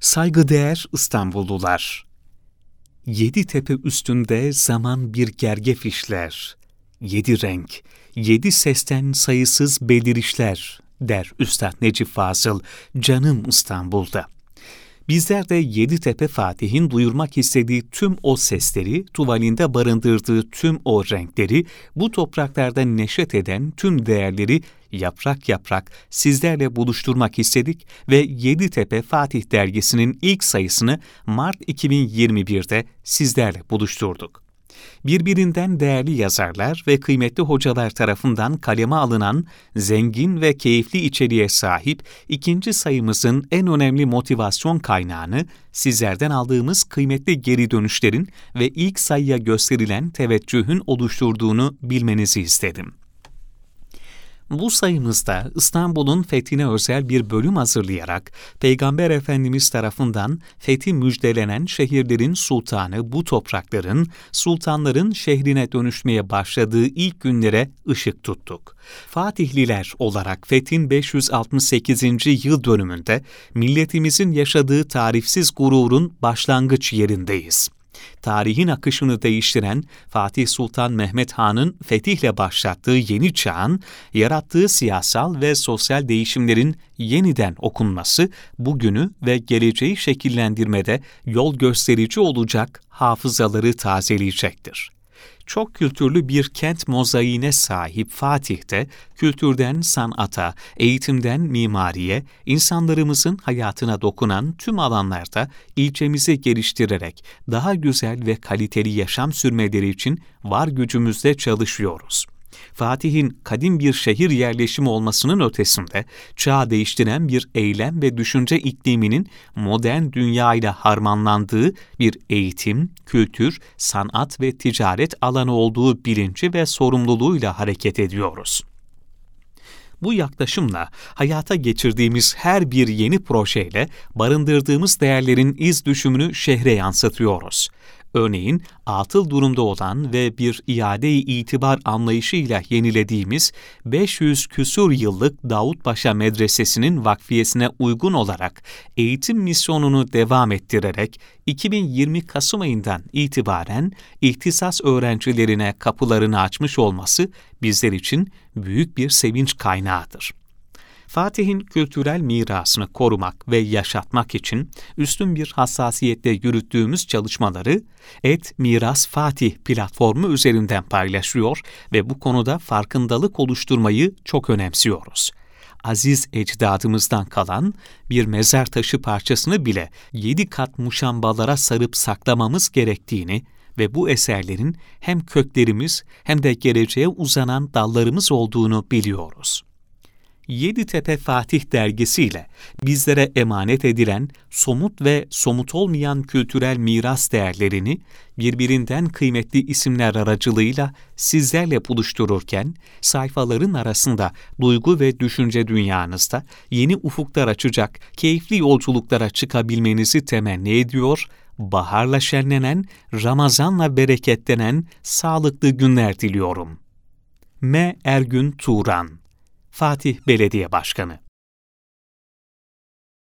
Saygıdeğer İstanbullular, Yedi tepe üstünde zaman bir gergef işler. Yedi renk, yedi sesten sayısız belirişler, der Üstad Necip Fazıl, canım İstanbul'da. Bizler de Yeditepe Fatih'in duyurmak istediği tüm o sesleri, tuvalinde barındırdığı tüm o renkleri, bu topraklarda neşet eden tüm değerleri yaprak yaprak sizlerle buluşturmak istedik ve Yeditepe Fatih dergisinin ilk sayısını Mart 2021'de sizlerle buluşturduk birbirinden değerli yazarlar ve kıymetli hocalar tarafından kaleme alınan zengin ve keyifli içeriğe sahip ikinci sayımızın en önemli motivasyon kaynağını sizlerden aldığımız kıymetli geri dönüşlerin ve ilk sayıya gösterilen teveccühün oluşturduğunu bilmenizi istedim. Bu sayımızda İstanbul'un fethine özel bir bölüm hazırlayarak Peygamber Efendimiz tarafından fethi müjdelenen şehirlerin sultanı bu toprakların sultanların şehrine dönüşmeye başladığı ilk günlere ışık tuttuk. Fatihliler olarak fethin 568. yıl dönümünde milletimizin yaşadığı tarifsiz gururun başlangıç yerindeyiz tarihin akışını değiştiren Fatih Sultan Mehmet Han'ın fetihle başlattığı yeni çağın, yarattığı siyasal ve sosyal değişimlerin yeniden okunması, bugünü ve geleceği şekillendirmede yol gösterici olacak hafızaları tazeleyecektir çok kültürlü bir kent mozaiğine sahip Fatih'te kültürden sanata, eğitimden mimariye, insanlarımızın hayatına dokunan tüm alanlarda ilçemizi geliştirerek daha güzel ve kaliteli yaşam sürmeleri için var gücümüzle çalışıyoruz. Fatih'in kadim bir şehir yerleşimi olmasının ötesinde çağ değiştiren bir eylem ve düşünce ikliminin modern dünyayla harmanlandığı bir eğitim, kültür, sanat ve ticaret alanı olduğu bilinci ve sorumluluğuyla hareket ediyoruz. Bu yaklaşımla hayata geçirdiğimiz her bir yeni projeyle barındırdığımız değerlerin iz düşümünü şehre yansıtıyoruz. Örneğin atıl durumda olan ve bir iade-i itibar anlayışıyla yenilediğimiz 500 küsur yıllık Davutpaşa Medresesi'nin vakfiyesine uygun olarak eğitim misyonunu devam ettirerek 2020 Kasım ayından itibaren ihtisas öğrencilerine kapılarını açmış olması bizler için büyük bir sevinç kaynağıdır. Fatih'in kültürel mirasını korumak ve yaşatmak için üstün bir hassasiyetle yürüttüğümüz çalışmaları Et Miras Fatih platformu üzerinden paylaşıyor ve bu konuda farkındalık oluşturmayı çok önemsiyoruz aziz ecdadımızdan kalan bir mezar taşı parçasını bile yedi kat muşambalara sarıp saklamamız gerektiğini ve bu eserlerin hem köklerimiz hem de geleceğe uzanan dallarımız olduğunu biliyoruz. Yeditepe Fatih dergisiyle bizlere emanet edilen somut ve somut olmayan kültürel miras değerlerini birbirinden kıymetli isimler aracılığıyla sizlerle buluştururken sayfaların arasında duygu ve düşünce dünyanızda yeni ufuklar açacak keyifli yolculuklara çıkabilmenizi temenni ediyor, baharla şenlenen, Ramazanla bereketlenen sağlıklı günler diliyorum. M. Ergün Turan Fatih Belediye Başkanı